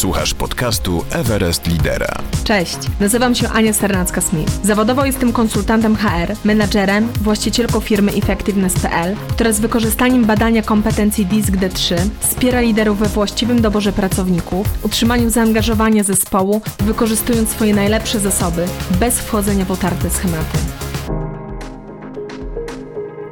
Słuchasz podcastu Everest Lidera. Cześć, nazywam się Ania Sternacka-Smith. Zawodowo jestem konsultantem HR, menadżerem, właścicielką firmy Effectiveness.pl, która z wykorzystaniem badania kompetencji DISC D3 wspiera liderów we właściwym doborze pracowników, utrzymaniu zaangażowania zespołu, wykorzystując swoje najlepsze zasoby, bez wchodzenia w otarte schematy.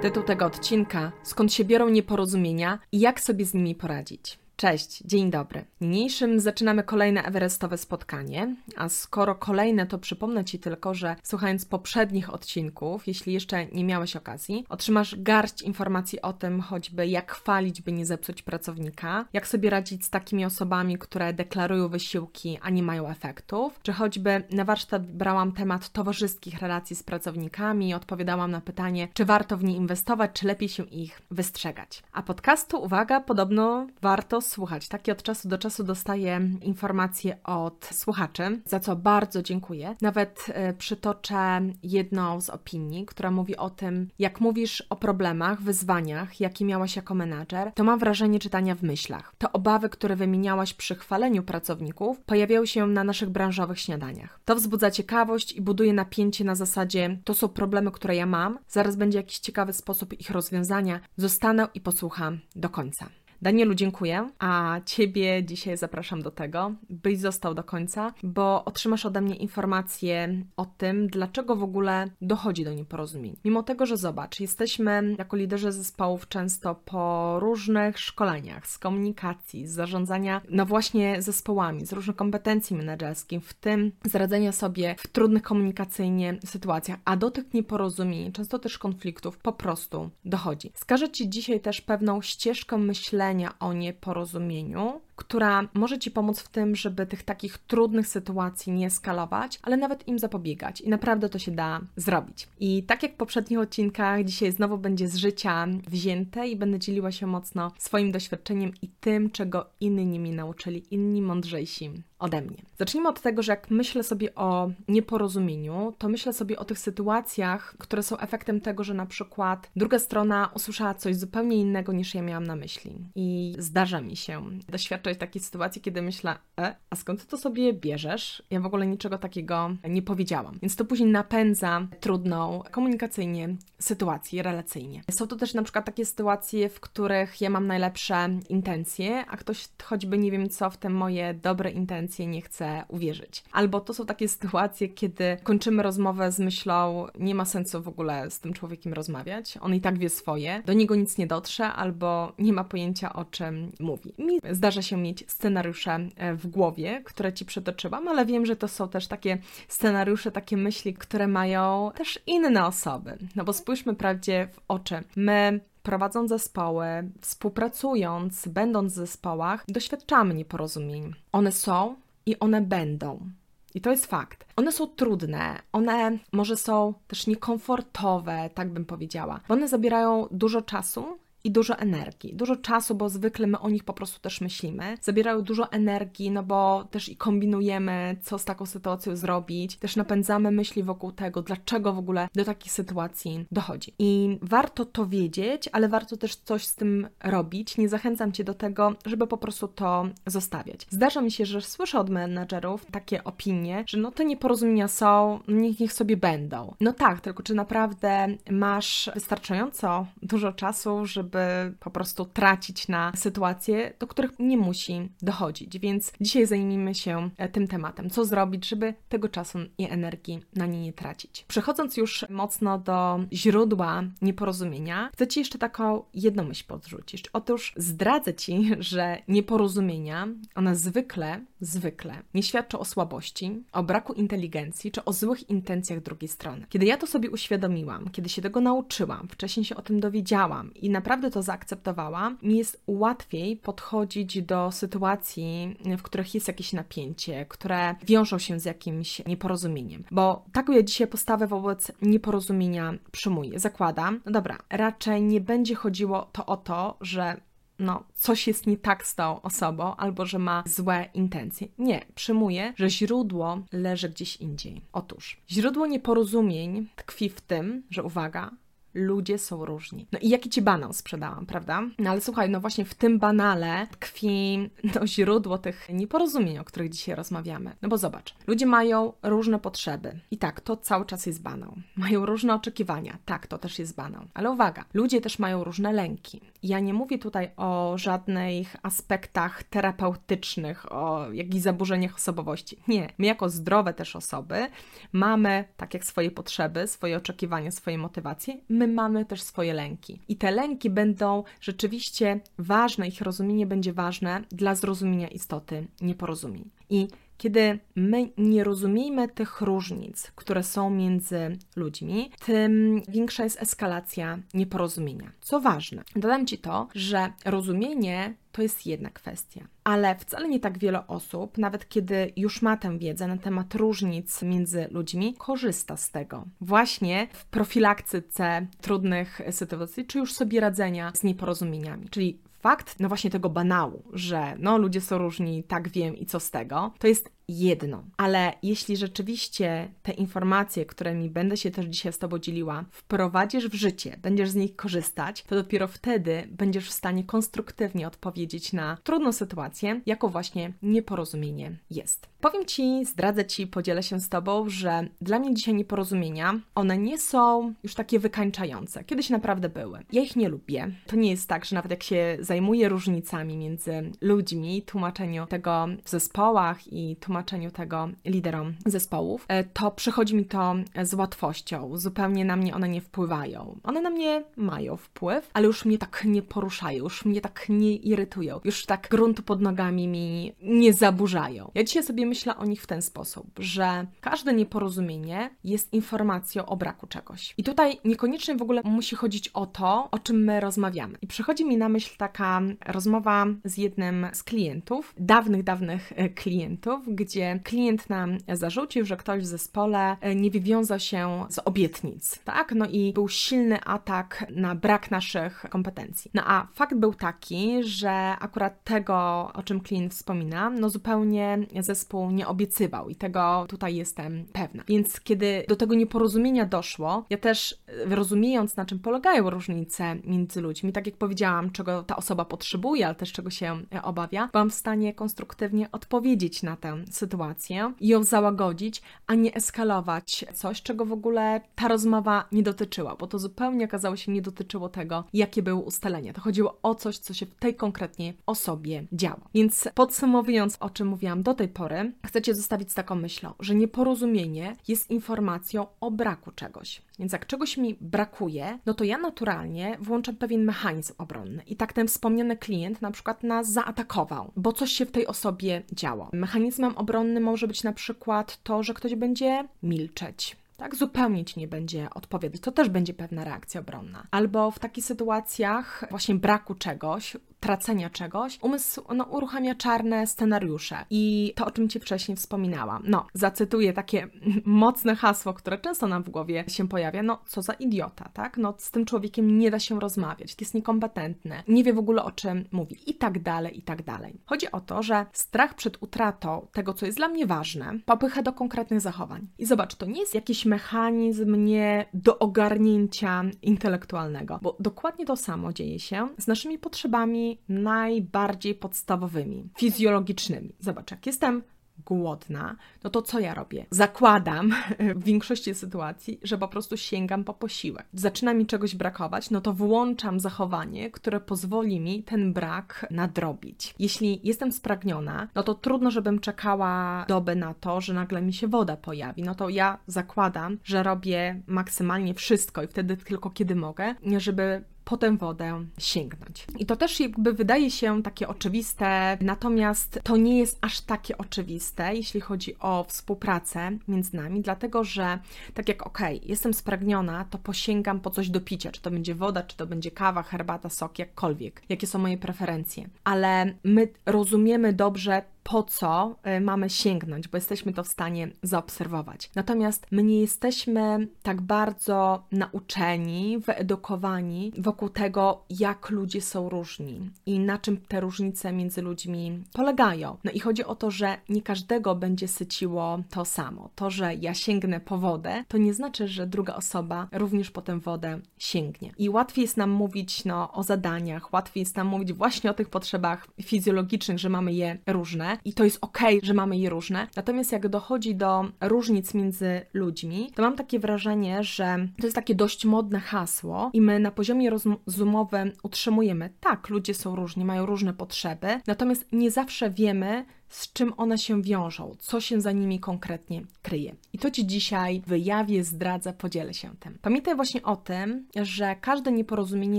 Tytuł tego odcinka: Skąd się biorą nieporozumienia i jak sobie z nimi poradzić? Cześć, dzień dobry. Niniejszym zaczynamy kolejne Everestowe spotkanie, a skoro kolejne, to przypomnę Ci tylko, że słuchając poprzednich odcinków, jeśli jeszcze nie miałeś okazji, otrzymasz garść informacji o tym, choćby jak chwalić, by nie zepsuć pracownika, jak sobie radzić z takimi osobami, które deklarują wysiłki, a nie mają efektów, czy choćby na warsztat brałam temat towarzyskich relacji z pracownikami, odpowiadałam na pytanie, czy warto w nie inwestować, czy lepiej się ich wystrzegać. A podcastu, uwaga, podobno warto słuchać. Takie od czasu do czasu dostaję informacje od słuchaczy, za co bardzo dziękuję. Nawet e, przytoczę jedną z opinii, która mówi o tym, jak mówisz o problemach, wyzwaniach, jakie miałaś jako menadżer, to mam wrażenie czytania w myślach. Te obawy, które wymieniałaś przy chwaleniu pracowników, pojawiają się na naszych branżowych śniadaniach. To wzbudza ciekawość i buduje napięcie na zasadzie, to są problemy, które ja mam, zaraz będzie jakiś ciekawy sposób ich rozwiązania, zostanę i posłucham do końca. Danielu, dziękuję, a Ciebie dzisiaj zapraszam do tego, byś został do końca, bo otrzymasz ode mnie informacje o tym, dlaczego w ogóle dochodzi do nieporozumień. Mimo tego, że zobacz, jesteśmy jako liderzy zespołów często po różnych szkoleniach z komunikacji, z zarządzania, no właśnie zespołami, z różnych kompetencji menedżerskich, w tym z radzenia sobie w trudnych komunikacyjnie sytuacjach, a do tych nieporozumień, często też konfliktów po prostu dochodzi. Skażę Ci dzisiaj też pewną ścieżkę myślenia, myślenia o nieporozumieniu, która może Ci pomóc w tym, żeby tych takich trudnych sytuacji nie skalować, ale nawet im zapobiegać. I naprawdę to się da zrobić. I tak jak w poprzednich odcinkach, dzisiaj znowu będzie z życia wzięte i będę dzieliła się mocno swoim doświadczeniem i tym, czego inni mi nauczyli, inni mądrzejsi ode mnie. Zacznijmy od tego, że jak myślę sobie o nieporozumieniu, to myślę sobie o tych sytuacjach, które są efektem tego, że na przykład druga strona usłyszała coś zupełnie innego niż ja miałam na myśli. I zdarza mi się doświadczać takiej sytuacji, kiedy myślę, e, a skąd ty to sobie bierzesz? Ja w ogóle niczego takiego nie powiedziałam. Więc to później napędza trudną komunikacyjnie sytuację, relacyjnie. Są to też na przykład takie sytuacje, w których ja mam najlepsze intencje, a ktoś choćby nie wiem co w te moje dobre intencje nie chcę uwierzyć. Albo to są takie sytuacje, kiedy kończymy rozmowę z myślą, nie ma sensu w ogóle z tym człowiekiem rozmawiać, on i tak wie swoje, do niego nic nie dotrze, albo nie ma pojęcia o czym mówi. Mi zdarza się mieć scenariusze e, w głowie, które ci przytoczyłam, ale wiem, że to są też takie scenariusze, takie myśli, które mają też inne osoby. No bo spójrzmy prawdzie w oczy. My prowadząc zespoły, współpracując, będąc w zespołach, doświadczamy nieporozumień. One są i one będą. I to jest fakt. One są trudne, one może są też niekomfortowe, tak bym powiedziała. One zabierają dużo czasu i dużo energii, dużo czasu, bo zwykle my o nich po prostu też myślimy. Zabierają dużo energii, no bo też i kombinujemy, co z taką sytuacją zrobić, też napędzamy myśli wokół tego, dlaczego w ogóle do takich sytuacji dochodzi. I warto to wiedzieć, ale warto też coś z tym robić. Nie zachęcam Cię do tego, żeby po prostu to zostawiać. Zdarza mi się, że słyszę od menedżerów takie opinie, że no te nieporozumienia są, niech, niech sobie będą. No tak, tylko czy naprawdę masz wystarczająco dużo czasu, żeby żeby po prostu tracić na sytuacje, do których nie musi dochodzić. Więc dzisiaj zajmijmy się e, tym tematem. Co zrobić, żeby tego czasu i energii na nie nie tracić. Przechodząc już mocno do źródła nieporozumienia, chcę Ci jeszcze taką jedną myśl podrzucić. Otóż zdradzę Ci, że nieporozumienia, one zwykle, zwykle nie świadczą o słabości, o braku inteligencji czy o złych intencjach drugiej strony. Kiedy ja to sobie uświadomiłam, kiedy się tego nauczyłam, wcześniej się o tym dowiedziałam i naprawdę naprawdę to zaakceptowała, mi jest łatwiej podchodzić do sytuacji, w których jest jakieś napięcie, które wiążą się z jakimś nieporozumieniem. Bo taką ja dzisiaj postawę wobec nieporozumienia przyjmuję. Zakładam, no dobra, raczej nie będzie chodziło to o to, że no, coś jest nie tak z tą osobą, albo że ma złe intencje. Nie, przyjmuję, że źródło leży gdzieś indziej. Otóż, źródło nieporozumień tkwi w tym, że uwaga, ludzie są różni. No i jaki ci banał sprzedałam, prawda? No ale słuchaj, no właśnie w tym banale tkwi no, źródło tych nieporozumień, o których dzisiaj rozmawiamy. No bo zobacz, ludzie mają różne potrzeby. I tak, to cały czas jest banał. Mają różne oczekiwania. Tak, to też jest banał. Ale uwaga, ludzie też mają różne lęki. Ja nie mówię tutaj o żadnych aspektach terapeutycznych, o jakichś zaburzeniach osobowości. Nie. My jako zdrowe też osoby mamy, tak jak swoje potrzeby, swoje oczekiwania, swoje motywacje, my mamy też swoje lęki. I te lęki będą rzeczywiście ważne, ich rozumienie będzie ważne dla zrozumienia istoty nieporozumień. I kiedy my nie rozumiemy tych różnic, które są między ludźmi, tym większa jest eskalacja nieporozumienia. Co ważne, dodam Ci to, że rozumienie to jest jedna kwestia, ale wcale nie tak wiele osób, nawet kiedy już ma tę wiedzę na temat różnic między ludźmi, korzysta z tego. Właśnie w profilaktyce trudnych sytuacji, czy już sobie radzenia z nieporozumieniami. Czyli fakt, no właśnie tego banału, że no ludzie są różni, tak wiem i co z tego, to jest jedno. Ale jeśli rzeczywiście te informacje, którymi będę się też dzisiaj z Tobą dzieliła, wprowadzisz w życie, będziesz z nich korzystać, to dopiero wtedy będziesz w stanie konstruktywnie odpowiedzieć na trudną sytuację, jaką właśnie nieporozumienie jest. Powiem Ci, zdradzę Ci, podzielę się z Tobą, że dla mnie dzisiaj nieporozumienia, one nie są już takie wykańczające. Kiedyś naprawdę były. Ja ich nie lubię. To nie jest tak, że nawet jak się zajmuję różnicami między ludźmi, tłumaczeniu tego w zespołach i tłumaczeniu tłumaczeniu tego liderom zespołów, e, to przychodzi mi to z łatwością. Zupełnie na mnie one nie wpływają. One na mnie mają wpływ, ale już mnie tak nie poruszają, już mnie tak nie irytują, już tak gruntu pod nogami mi nie zaburzają. Ja dzisiaj sobie myślę o nich w ten sposób, że każde nieporozumienie jest informacją o braku czegoś. I tutaj niekoniecznie w ogóle musi chodzić o to, o czym my rozmawiamy. I przychodzi mi na myśl taka rozmowa z jednym z klientów, dawnych, dawnych e, klientów, gdzie klient nam zarzucił, że ktoś w zespole e, nie wywiązał się z obietnic, tak? No i był silny atak na brak naszych kompetencji. No a fakt był taki, że akurat tego, o czym klient wspomina, no zupełnie zespół nie obiecywał i tego tutaj jestem pewna. Więc kiedy do tego nieporozumienia doszło, ja też e, rozumiejąc, na czym polegają różnice między ludźmi, tak jak powiedziałam, czego ta osoba potrzebuje, ale też czego się obawia, byłam w stanie konstruktywnie odpowiedzieć na tę sytuację i ją załagodzić, a nie eskalować coś, czego w ogóle ta rozmowa nie dotyczyła, bo to zupełnie okazało się nie dotyczyło tego, jakie były ustalenia. To chodziło o coś, co się w tej konkretnie osobie działo. Więc podsumowując, o czym mówiłam do tej pory, chcecie zostawić z taką myślą, że nieporozumienie jest informacją o braku czegoś. Więc jak czegoś mi brakuje, no to ja naturalnie włączam pewien mechanizm obronny. I tak ten wspomniany klient na przykład nas zaatakował, bo coś się w tej osobie działo. Mechanizmem obronnym może być na przykład to, że ktoś będzie milczeć tak zupełnie ci nie będzie odpowiadać, to też będzie pewna reakcja obronna. Albo w takich sytuacjach właśnie braku czegoś, tracenia czegoś, umysł no, uruchamia czarne scenariusze. I to, o czym Ci wcześniej wspominałam. No, zacytuję takie mocne hasło, które często nam w głowie się pojawia. No, co za idiota, tak? No, z tym człowiekiem nie da się rozmawiać, jest niekompetentny, nie wie w ogóle o czym mówi i tak dalej, i tak dalej. Chodzi o to, że strach przed utratą tego, co jest dla mnie ważne, popycha do konkretnych zachowań. I zobacz, to nie jest jakiś mechanizm nie do ogarnięcia intelektualnego, bo dokładnie to samo dzieje się z naszymi potrzebami najbardziej podstawowymi, fizjologicznymi. Zobacz, jak jestem głodna, no to co ja robię? Zakładam w większości sytuacji, że po prostu sięgam po posiłek. Zaczyna mi czegoś brakować, no to włączam zachowanie, które pozwoli mi ten brak nadrobić. Jeśli jestem spragniona, no to trudno, żebym czekała dobę na to, że nagle mi się woda pojawi. No to ja zakładam, że robię maksymalnie wszystko i wtedy tylko kiedy mogę, żeby potem wodę sięgnąć. I to też jakby wydaje się takie oczywiste, natomiast to nie jest aż takie oczywiste, jeśli chodzi o współpracę między nami, dlatego że tak jak ok, jestem spragniona, to posięgam po coś do picia, czy to będzie woda, czy to będzie kawa, herbata, sok, jakkolwiek, jakie są moje preferencje, ale my rozumiemy dobrze po co y, mamy sięgnąć, bo jesteśmy to w stanie zaobserwować. Natomiast my nie jesteśmy tak bardzo nauczeni, wyedukowani wokół tego, jak ludzie są różni i na czym te różnice między ludźmi polegają. No i chodzi o to, że nie każdego będzie syciło to samo. To, że ja sięgnę po wodę, to nie znaczy, że druga osoba również po tę wodę sięgnie. I łatwiej jest nam mówić no, o zadaniach, łatwiej jest nam mówić właśnie o tych potrzebach fizjologicznych, że mamy je różne i to jest ok, że mamy je różne. Natomiast jak dochodzi do różnic między ludźmi, to mam takie wrażenie, że to jest takie dość modne hasło i my na poziomie rozumowym utrzymujemy, tak, ludzie są różni, mają różne potrzeby, natomiast nie zawsze wiemy, z czym one się wiążą, co się za nimi konkretnie kryje. I to Ci dzisiaj wyjawię, zdradzę, podzielę się tym. Pamiętaj właśnie o tym, że każde nieporozumienie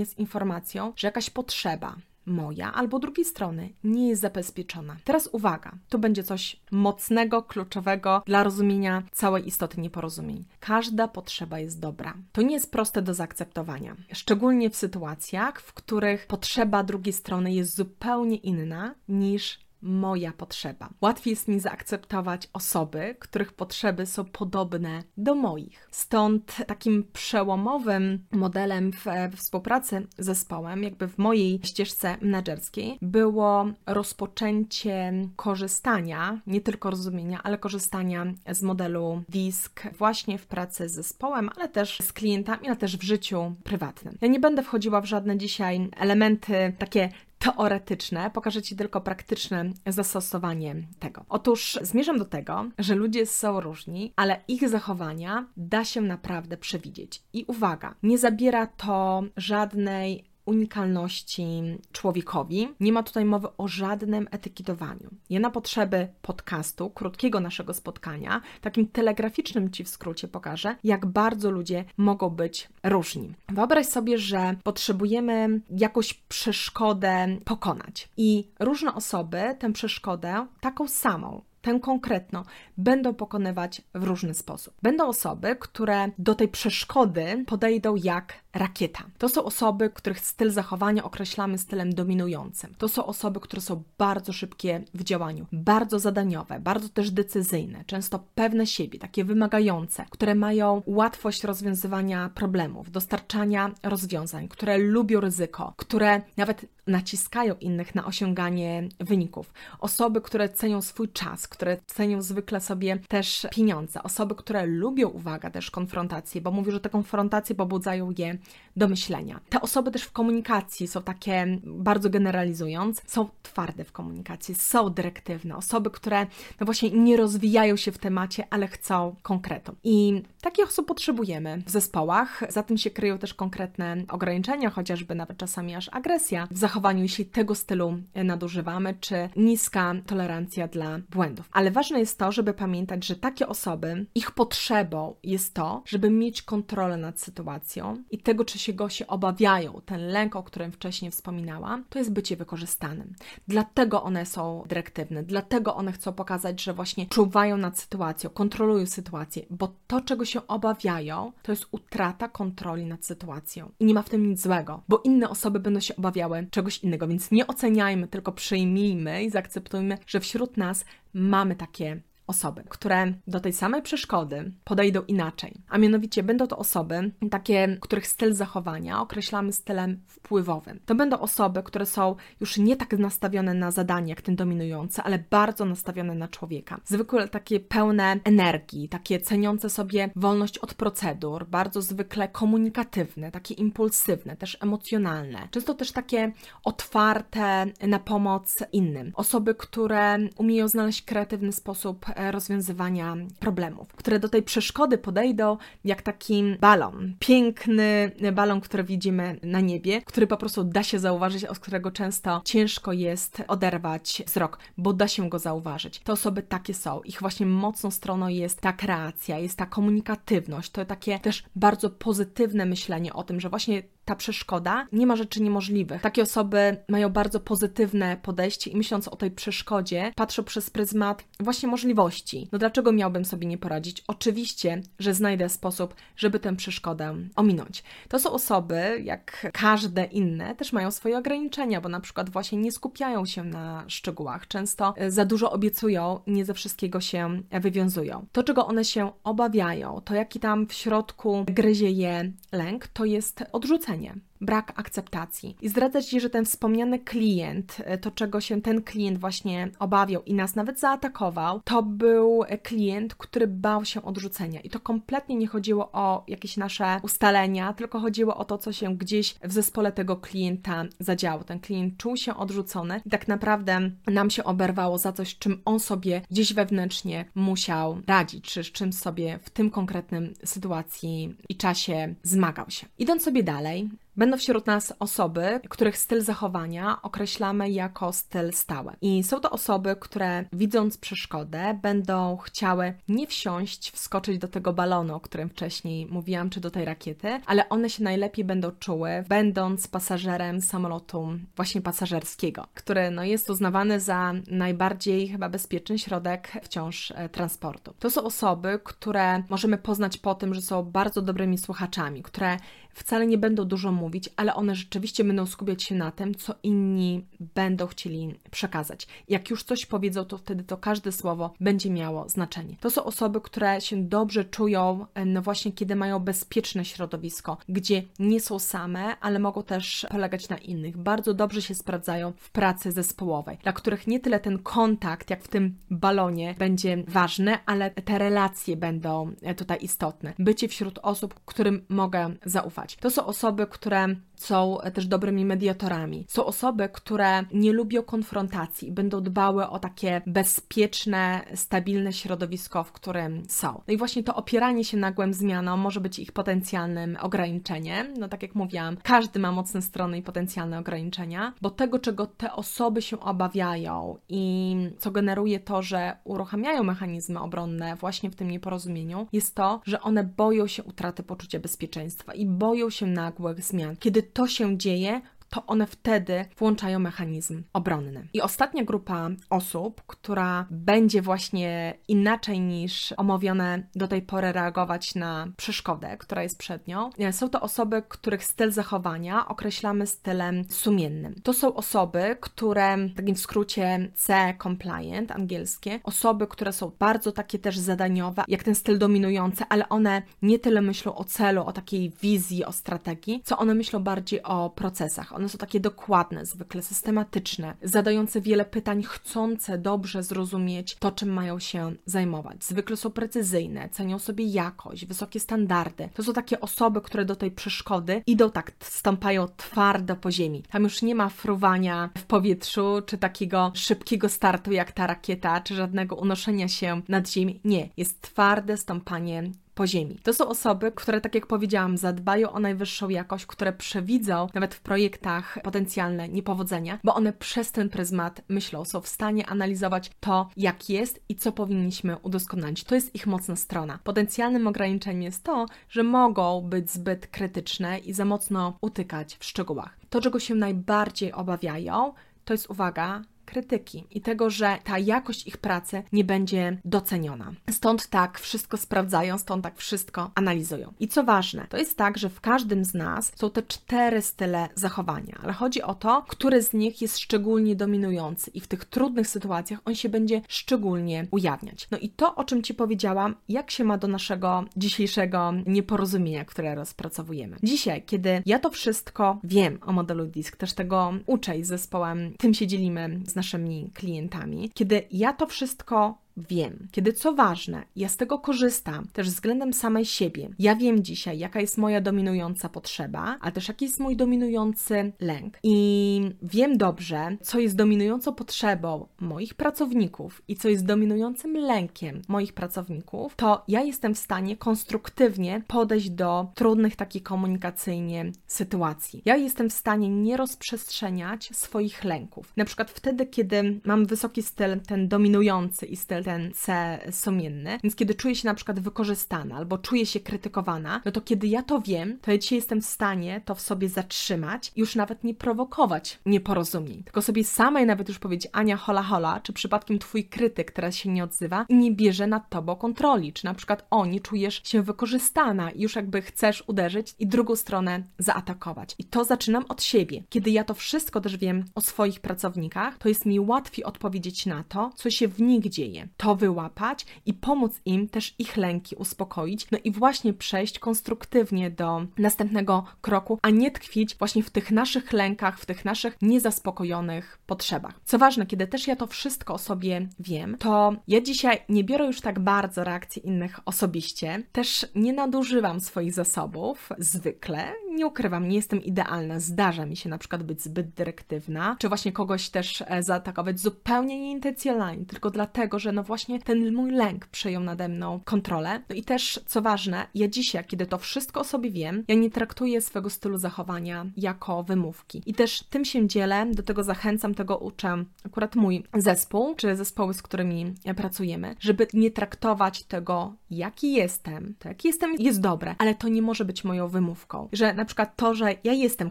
jest informacją, że jakaś potrzeba, moja albo drugiej strony nie jest zabezpieczona. Teraz uwaga, tu będzie coś mocnego, kluczowego dla rozumienia całej istoty nieporozumień. Każda potrzeba jest dobra. To nie jest proste do zaakceptowania, szczególnie w sytuacjach, w których potrzeba drugiej strony jest zupełnie inna niż moja potrzeba. Łatwiej jest mi zaakceptować osoby, których potrzeby są podobne do moich. Stąd takim przełomowym modelem w, w współpracy z zespołem, jakby w mojej ścieżce menedżerskiej, było rozpoczęcie korzystania, nie tylko rozumienia, ale korzystania z modelu DISK właśnie w pracy z zespołem, ale też z klientami, ale też w życiu prywatnym. Ja nie będę wchodziła w żadne dzisiaj elementy takie teoretyczne, pokażę Ci tylko praktyczne zastosowanie tego. Otóż zmierzam do tego, że ludzie są różni, ale ich zachowania da się naprawdę przewidzieć. I uwaga, nie zabiera to żadnej unikalności człowiekowi. Nie ma tutaj mowy o żadnym etykietowaniu. Ja na potrzeby podcastu, krótkiego naszego spotkania, takim telegraficznym Ci w skrócie pokażę, jak bardzo ludzie mogą być różni. Wyobraź sobie, że potrzebujemy jakąś przeszkodę pokonać i różne osoby tę przeszkodę taką samą tę konkretną, będą pokonywać w różny sposób. Będą osoby, które do tej przeszkody podejdą jak rakieta. To są osoby, których styl zachowania określamy stylem dominującym. To są osoby, które są bardzo szybkie w działaniu, bardzo zadaniowe, bardzo też decyzyjne, często pewne siebie, takie wymagające, które mają łatwość rozwiązywania problemów, dostarczania rozwiązań, które lubią ryzyko, które nawet naciskają innych na osiąganie wyników. Osoby, które cenią swój czas, które cenią zwykle sobie też pieniądze. Osoby, które lubią, uwaga, też konfrontacje, bo mówię, że te konfrontacje pobudzają je do myślenia. Te osoby też w komunikacji są takie, bardzo generalizując, są twarde w komunikacji, są dyrektywne. Osoby, które no właśnie nie rozwijają się w temacie, ale chcą konkretu. I takich osób potrzebujemy w zespołach. Za tym się kryją też konkretne ograniczenia, chociażby nawet czasami aż agresja w zachowaniu, jeśli tego stylu nadużywamy, czy niska tolerancja dla błędów. Ale ważne jest to, żeby pamiętać, że takie osoby, ich potrzebą jest to, żeby mieć kontrolę nad sytuacją i tego, czy się go się obawiają, ten lęk, o którym wcześniej wspominałam, to jest bycie wykorzystanym. Dlatego one są dyrektywne, dlatego one chcą pokazać, że właśnie czuwają nad sytuacją, kontrolują sytuację, bo to, czego się obawiają, to jest utrata kontroli nad sytuacją. I nie ma w tym nic złego, bo inne osoby będą się obawiały czegoś innego, więc nie oceniajmy, tylko przyjmijmy i zaakceptujmy, że wśród nas mamy takie osoby, które do tej samej przeszkody podejdą inaczej. A mianowicie będą to osoby, takie, których styl zachowania określamy stylem wpływowym. To będą osoby, które są już nie tak nastawione na zadanie jak ten dominujący, ale bardzo nastawione na człowieka. Zwykle takie pełne energii, takie ceniące sobie wolność od procedur, bardzo zwykle komunikatywne, takie impulsywne, też emocjonalne. Często też takie otwarte na pomoc innym. Osoby, które umieją znaleźć kreatywny sposób rozwiązywania problemów, które do tej przeszkody podejdą jak taki balon. Piękny balon, który widzimy na niebie, który po prostu da się zauważyć, od którego często ciężko jest oderwać wzrok, bo da się go zauważyć. Te osoby takie są. Ich właśnie mocną stroną jest ta kreacja, jest ta komunikatywność, to takie też bardzo pozytywne myślenie o tym, że właśnie ta przeszkoda, nie ma rzeczy niemożliwych. Takie osoby mają bardzo pozytywne podejście i myśląc o tej przeszkodzie, patrzą przez pryzmat właśnie możliwości. No dlaczego miałbym sobie nie poradzić? Oczywiście, że znajdę sposób, żeby tę przeszkodę ominąć. To są osoby, jak każde inne, też mają swoje ograniczenia, bo na przykład właśnie nie skupiają się na szczegółach, często e, za dużo obiecują, nie ze wszystkiego się wywiązują. To, czego one się obawiają, to jaki tam w środku gryzie je lęk, to jest odrzucenie внимание. Brak akceptacji. I zdradzać Ci, że ten wspomniany klient, e, to czego się ten klient właśnie obawiał i nas nawet zaatakował, to był klient, który bał się odrzucenia. I to kompletnie nie chodziło o jakieś nasze ustalenia, tylko chodziło o to, co się gdzieś w zespole tego klienta zadziało. Ten klient czuł się odrzucony i tak naprawdę nam się oberwało za coś, czym on sobie gdzieś wewnętrznie musiał radzić, czy z czym sobie w tym konkretnym sytuacji i czasie zmagał się. Idąc sobie dalej, Będą wśród nas osoby, których styl zachowania określamy jako styl stały. I są to osoby, które widząc przeszkodę, będą chciały nie wsiąść, wskoczyć do tego balonu, o którym wcześniej mówiłam, czy do tej rakiety, ale one się najlepiej będą czuły, będąc pasażerem samolotu właśnie pasażerskiego, który no, jest uznawany za najbardziej chyba bezpieczny środek wciąż e, transportu. To są osoby, które możemy poznać po tym, że są bardzo dobrymi słuchaczami, które wcale nie będą dużo mówić, ale one rzeczywiście będą skupiać się na tym, co inni będą chcieli przekazać. Jak już coś powiedzą, to wtedy to każde słowo będzie miało znaczenie. To są osoby, które się dobrze czują, no właśnie kiedy mają bezpieczne środowisko, gdzie nie są same, ale mogą też polegać na innych. Bardzo dobrze się sprawdzają w pracy zespołowej, dla których nie tyle ten kontakt, jak w tym balonie, będzie ważny, ale te relacje będą tutaj istotne. Bycie wśród osób, którym mogę zaufać. To są osoby, które są też dobrymi mediatorami. Są osoby, które nie lubią konfrontacji i będą dbały o takie bezpieczne, stabilne środowisko, w którym są. No i właśnie to opieranie się nagłym zmianom może być ich potencjalnym ograniczeniem. No tak jak mówiłam, każdy ma mocne strony i potencjalne ograniczenia, bo tego, czego te osoby się obawiają i co generuje to, że uruchamiają mechanizmy obronne właśnie w tym nieporozumieniu, jest to, że one boją się utraty poczucia bezpieczeństwa i boją się nagłych zmian. Kiedy to się dzieje, to one wtedy włączają mechanizm obronny. I ostatnia grupa osób, która będzie właśnie inaczej niż omówione do tej pory reagować na przeszkodę, która jest przed nią, są to osoby, których styl zachowania określamy stylem sumiennym. To są osoby, które, w takim skrócie C compliant, angielskie, osoby, które są bardzo takie też zadaniowe, jak ten styl dominujący, ale one nie tyle myślą o celu, o takiej wizji, o strategii, co one myślą bardziej o procesach one są takie dokładne, zwykle systematyczne, zadające wiele pytań, chcące dobrze zrozumieć to, czym mają się zajmować. Zwykle są precyzyjne, cenią sobie jakość, wysokie standardy. To są takie osoby, które do tej przeszkody idą tak, stąpają twardo po ziemi. Tam już nie ma fruwania w powietrzu, czy takiego szybkiego startu jak ta rakieta, czy żadnego unoszenia się nad ziemią. Nie, jest twarde stąpanie po ziemi. To są osoby, które, tak jak powiedziałam, zadbają o najwyższą jakość, które przewidzą nawet w projektach potencjalne niepowodzenia, bo one przez ten pryzmat myślą, są w stanie analizować to, jak jest i co powinniśmy udoskonalić. To jest ich mocna strona. Potencjalnym ograniczeniem jest to, że mogą być zbyt krytyczne i za mocno utykać w szczegółach. To, czego się najbardziej obawiają, to jest uwaga, krytyki i tego, że ta jakość ich pracy nie będzie doceniona. Stąd tak wszystko sprawdzają, stąd tak wszystko analizują. I co ważne, to jest tak, że w każdym z nas są te cztery style zachowania, ale chodzi o to, który z nich jest szczególnie dominujący i w tych trudnych sytuacjach on się będzie szczególnie ujawniać. No i to, o czym Ci powiedziałam, jak się ma do naszego dzisiejszego nieporozumienia, które rozpracowujemy. Dzisiaj, kiedy ja to wszystko wiem o modelu DISK, też tego uczę i z zespołem tym się dzielimy z naszymi klientami, kiedy ja to wszystko wiem, kiedy co ważne, ja z tego korzystam też względem samej siebie. Ja wiem dzisiaj, jaka jest moja dominująca potrzeba, ale też jaki jest mój dominujący lęk. I wiem dobrze, co jest dominującą potrzebą moich pracowników i co jest dominującym lękiem moich pracowników, to ja jestem w stanie konstruktywnie podejść do trudnych takich komunikacyjnie sytuacji. Ja jestem w stanie nie rozprzestrzeniać swoich lęków. Na przykład wtedy, kiedy mam wysoki styl, ten dominujący i styl ten ten C sumienny. Więc kiedy czuję się na przykład wykorzystana albo czuję się krytykowana, no to kiedy ja to wiem, to ja dzisiaj jestem w stanie to w sobie zatrzymać i już nawet nie prowokować nieporozumień. Tylko sobie samej nawet już powiedzieć, Ania, hola, hola, czy przypadkiem twój krytyk teraz się nie odzywa i nie bierze nad tobą kontroli, czy na przykład o, nie czujesz się wykorzystana i już jakby chcesz uderzyć i drugą stronę zaatakować. I to zaczynam od siebie. Kiedy ja to wszystko też wiem o swoich pracownikach, to jest mi łatwiej odpowiedzieć na to, co się w nich dzieje, to wyłapać i pomóc im też ich lęki uspokoić, no i właśnie przejść konstruktywnie do następnego kroku, a nie tkwić właśnie w tych naszych lękach, w tych naszych niezaspokojonych potrzebach. Co ważne, kiedy też ja to wszystko o sobie wiem, to ja dzisiaj nie biorę już tak bardzo reakcji innych osobiście, też nie nadużywam swoich zasobów zwykle, nie ukrywam, nie jestem idealna, zdarza mi się na przykład być zbyt dyrektywna, czy właśnie kogoś też e, zaatakować zupełnie nieintencjonalnie, tylko dlatego, że no właśnie ten mój lęk przejął nade mną kontrolę. No i też, co ważne, ja dzisiaj, kiedy to wszystko o sobie wiem, ja nie traktuję swego stylu zachowania jako wymówki. I też tym się dzielę, do tego zachęcam, tego uczę akurat mój zespół, czy zespoły, z którymi pracujemy, żeby nie traktować tego, jaki jestem, to jaki jestem jest dobre, ale to nie może być moją wymówką. Że na przykład to, że ja jestem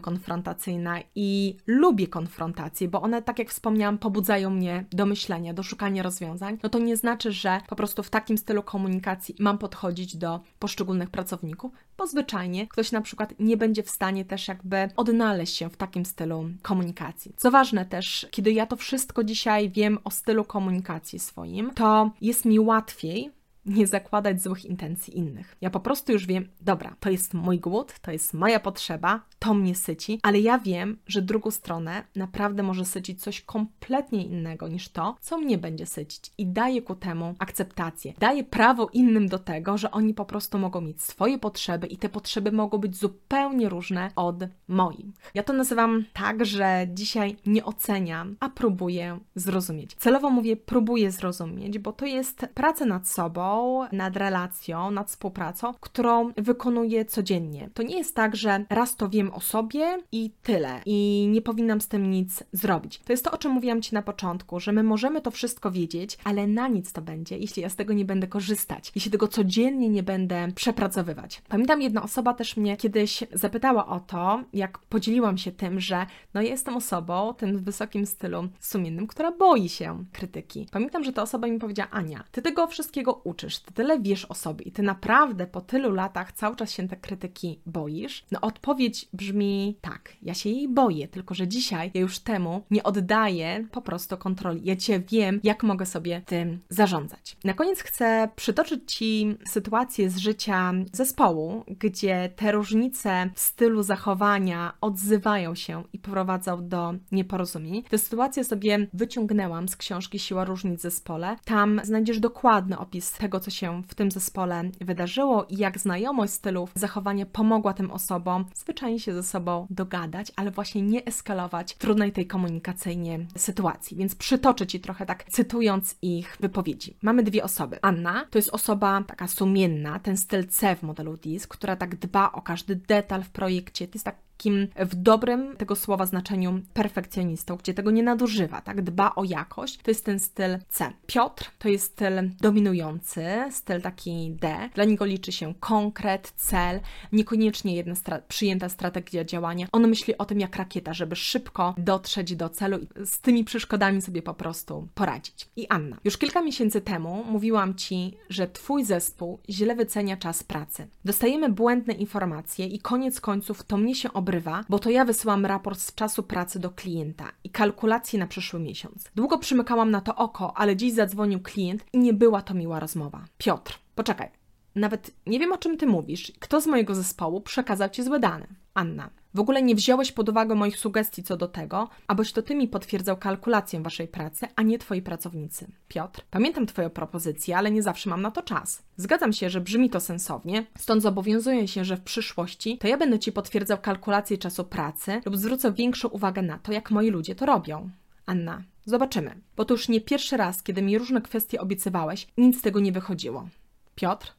konfrontacyjna i lubię konfrontację, bo one, tak jak wspomniałam, pobudzają mnie do myślenia, do szukania rozwiązań, no to nie znaczy, że po prostu w takim stylu komunikacji mam podchodzić do poszczególnych pracowników, bo zwyczajnie ktoś na przykład nie będzie w stanie też jakby odnaleźć się w takim stylu komunikacji. Co ważne też, kiedy ja to wszystko dzisiaj wiem o stylu komunikacji swoim, to jest mi łatwiej nie zakładać złych intencji innych. Ja po prostu już wiem, dobra, to jest mój głód, to jest moja potrzeba, to mnie syci, ale ja wiem, że drugą stronę naprawdę może sycić coś kompletnie innego niż to, co mnie będzie sycić i daję ku temu akceptację. Daję prawo innym do tego, że oni po prostu mogą mieć swoje potrzeby i te potrzeby mogą być zupełnie różne od moich. Ja to nazywam tak, że dzisiaj nie oceniam, a próbuję zrozumieć. Celowo mówię próbuję zrozumieć, bo to jest praca nad sobą, nad relacją, nad współpracą, którą wykonuję codziennie. To nie jest tak, że raz to wiem o sobie i tyle, i nie powinnam z tym nic zrobić. To jest to, o czym mówiłam Ci na początku, że my możemy to wszystko wiedzieć, ale na nic to będzie, jeśli ja z tego nie będę korzystać, jeśli tego codziennie nie będę przepracowywać. Pamiętam, jedna osoba też mnie kiedyś zapytała o to, jak podzieliłam się tym, że no jestem osobą, tym w wysokim stylu sumiennym, która boi się krytyki. Pamiętam, że ta osoba mi powiedziała, Ania, ty tego wszystkiego uczysz, uczysz, ty tyle wiesz o sobie i ty naprawdę po tylu latach cały czas się te krytyki boisz? No odpowiedź brzmi tak, ja się jej boję, tylko że dzisiaj ja już temu nie oddaję po prostu kontroli. Ja cię wiem, jak mogę sobie tym zarządzać. Na koniec chcę przytoczyć Ci sytuację z życia zespołu, gdzie te różnice w stylu zachowania odzywają się i prowadzą do nieporozumień. Tę sytuację sobie wyciągnęłam z książki Siła różnic w zespole. Tam znajdziesz dokładny opis tego, co się w tym zespole wydarzyło i jak znajomość stylów zachowania pomogła tym osobom zwyczajnie się ze sobą dogadać, ale właśnie nie eskalować trudnej tej komunikacyjnie sytuacji. Więc przytoczę Ci trochę tak, cytując ich wypowiedzi. Mamy dwie osoby. Anna to jest osoba taka sumienna, ten styl C w modelu DIS, która tak dba o każdy detal w projekcie. To jest tak takim w dobrym tego słowa znaczeniu perfekcjonistą, gdzie tego nie nadużywa, tak? Dba o jakość. To jest ten styl C. Piotr to jest styl dominujący, styl taki D. Dla niego liczy się konkret, cel, niekoniecznie jedna stra przyjęta strategia działania. On myśli o tym jak rakieta, żeby szybko dotrzeć do celu i z tymi przeszkodami sobie po prostu poradzić. I Anna, już kilka miesięcy temu mówiłam Ci, że Twój zespół źle wycenia czas pracy. Dostajemy błędne informacje i koniec końców to mnie się obrywa obrywa, bo to ja wysyłam raport z czasu pracy do klienta i kalkulacje na przyszły miesiąc. Długo przymykałam na to oko, ale dziś zadzwonił klient i nie była to miła rozmowa. Piotr, poczekaj. Nawet nie wiem o czym ty mówisz. Kto z mojego zespołu przekazał ci złe dane? Anna. W ogóle nie wziąłeś pod uwagę moich sugestii co do tego, abyś to ty mi potwierdzał kalkulację waszej pracy, a nie twoi pracownicy. Piotr, pamiętam twoją propozycję, ale nie zawsze mam na to czas. Zgadzam się, że brzmi to sensownie, stąd zobowiązuję się, że w przyszłości to ja będę ci potwierdzał kalkulację czasu pracy lub zwrócę większą uwagę na to, jak moi ludzie to robią. Anna, zobaczymy, bo to już nie pierwszy raz, kiedy mi różne kwestie obiecywałeś, nic z tego nie wychodziło. Piotr,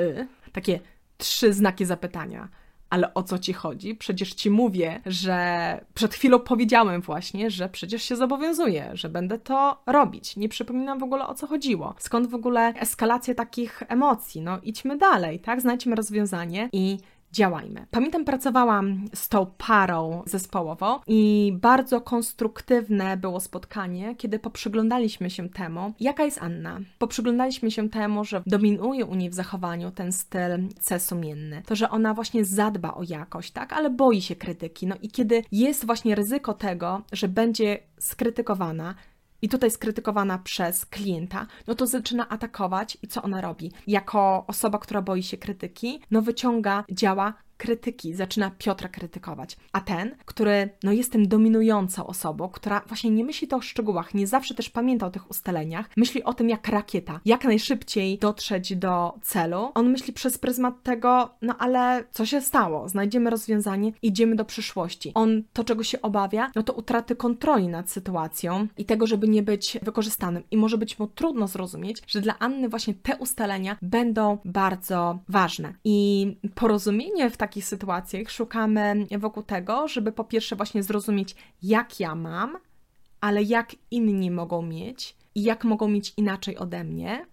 y, takie trzy znaki zapytania. Ale o co ci chodzi? Przecież ci mówię, że przed chwilą powiedziałem właśnie, że przecież się zobowiązuję, że będę to robić. Nie przypominam w ogóle o co chodziło. Skąd w ogóle eskalację takich emocji? No idźmy dalej, tak? Znajdźmy rozwiązanie i działajmy. Pamiętam, pracowałam z tą parą zespołową i bardzo konstruktywne było spotkanie, kiedy poprzyglądaliśmy się temu, jaka jest Anna. Poprzyglądaliśmy się temu, że dominuje u niej w zachowaniu ten styl C sumienny. To, że ona właśnie zadba o jakość, tak, ale boi się krytyki. No i kiedy jest właśnie ryzyko tego, że będzie skrytykowana, i tutaj skrytykowana przez klienta, no to zaczyna atakować i co ona robi? Jako osoba, która boi się krytyki, no wyciąga, działa krytyki, zaczyna Piotra krytykować. A ten, który no, jest tym dominującą osobą, która właśnie nie myśli to o szczegółach, nie zawsze też pamięta o tych ustaleniach, myśli o tym jak rakieta, jak najszybciej dotrzeć do celu. On myśli przez pryzmat tego, no ale co się stało? Znajdziemy rozwiązanie, idziemy do przyszłości. On to, czego się obawia, no to utraty kontroli nad sytuacją i tego, żeby nie być wykorzystanym. I może być mu trudno zrozumieć, że dla Anny właśnie te ustalenia będą bardzo ważne. I porozumienie w takim takich sytuacjach szukamy wokół tego, żeby po pierwsze właśnie zrozumieć, jak ja mam, ale jak inni mogą mieć i jak mogą mieć inaczej ode mnie,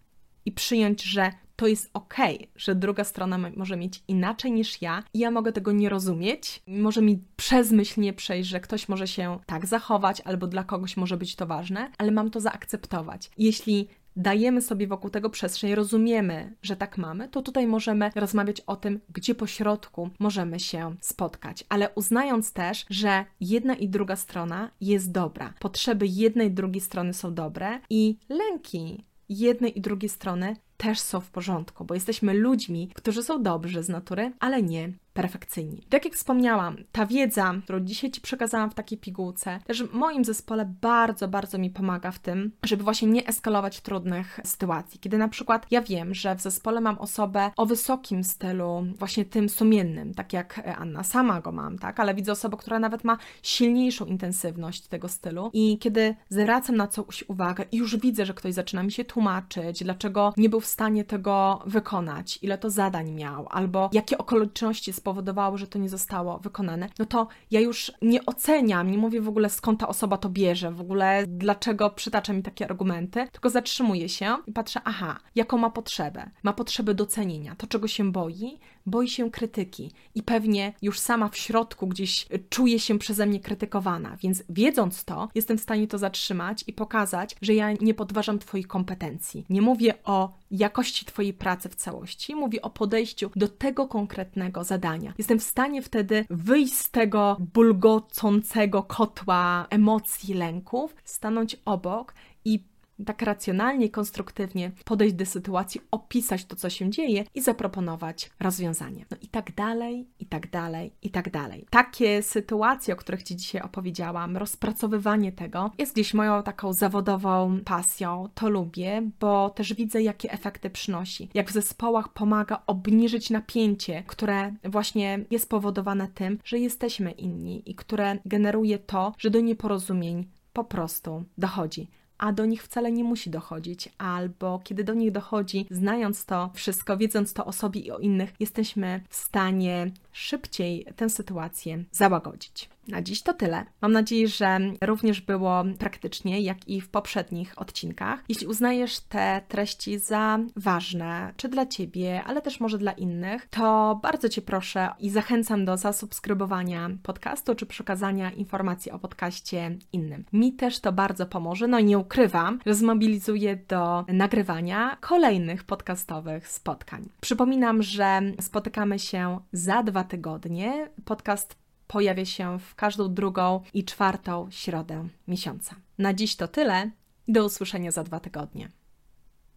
i przyjąć, że to jest ok, że druga strona może mieć inaczej niż ja i ja mogę tego nie rozumieć. Może mi przez myśl nie przejść, że ktoś może się tak zachować, albo dla kogoś może być to ważne, ale mam to zaakceptować. Jeśli dajemy sobie wokół tego przestrzeń, rozumiemy, że tak mamy, to tutaj możemy rozmawiać o tym, gdzie po środku możemy się spotkać, ale uznając też, że jedna i druga strona jest dobra, potrzeby jednej i drugiej strony są dobre i lęki jednej i drugiej strony też są w porządku, bo jesteśmy ludźmi, którzy są dobrzy z natury, ale nie perfekcyjni. Tak jak wspomniałam, ta wiedza, którą dzisiaj Ci przekazałam w takiej pigułce, też w moim zespole bardzo, bardzo mi pomaga w tym, żeby właśnie nie eskalować trudnych sytuacji. Kiedy na przykład ja wiem, że w zespole mam osobę o wysokim stylu, właśnie tym sumiennym, tak jak Anna, sama go mam, tak, ale widzę osobę, która nawet ma silniejszą intensywność tego stylu i kiedy zwracam na coś uwagę i już widzę, że ktoś zaczyna mi się tłumaczyć, dlaczego nie był w stanie tego wykonać, ile to zadań miał, albo jakie okoliczności spowodowały, że to nie zostało wykonane, no to ja już nie oceniam, nie mówię w ogóle skąd ta osoba to bierze, w ogóle dlaczego przytacza mi takie argumenty, tylko zatrzymuję się i patrzę, aha, jaką ma potrzebę. Ma potrzebę docenienia, to czego się boi, boi się krytyki i pewnie już sama w środku gdzieś czuje się przeze mnie krytykowana, więc wiedząc to, jestem w stanie to zatrzymać i pokazać, że ja nie podważam Twoich kompetencji. Nie mówię o jakości Twojej pracy w całości, mówię o podejściu do tego konkretnego zadania. Jestem w stanie wtedy wyjść z tego bulgocącego kotła emocji, lęków, stanąć obok i tak racjonalnie, konstruktywnie podejść do sytuacji, opisać to, co się dzieje i zaproponować rozwiązanie. No i tak dalej, i tak dalej, i tak dalej. Takie sytuacje, o których Ci dzisiaj opowiedziałam, rozpracowywanie tego jest gdzieś moją taką zawodową pasją. To lubię, bo też widzę, jakie efekty przynosi. Jak w zespołach pomaga obniżyć napięcie, które właśnie jest spowodowane tym, że jesteśmy inni i które generuje to, że do nieporozumień po prostu dochodzi a do nich wcale nie musi dochodzić, albo kiedy do nich dochodzi, znając to wszystko, wiedząc to o sobie i o innych, jesteśmy w stanie szybciej tę sytuację załagodzić. Na dziś to tyle. Mam nadzieję, że również było praktycznie, jak i w poprzednich odcinkach. Jeśli uznajesz te treści za ważne, czy dla Ciebie, ale też może dla innych, to bardzo Cię proszę i zachęcam do zasubskrybowania podcastu, czy przekazania informacji o podcaście innym. Mi też to bardzo pomoże, no i nie ukrywam, że zmobilizuję do nagrywania kolejnych podcastowych spotkań. Przypominam, że spotykamy się za dwa tygodnie. Podcast pojawia się w każdą drugą i czwartą środę miesiąca. Na dziś to tyle. Do usłyszenia za dwa tygodnie.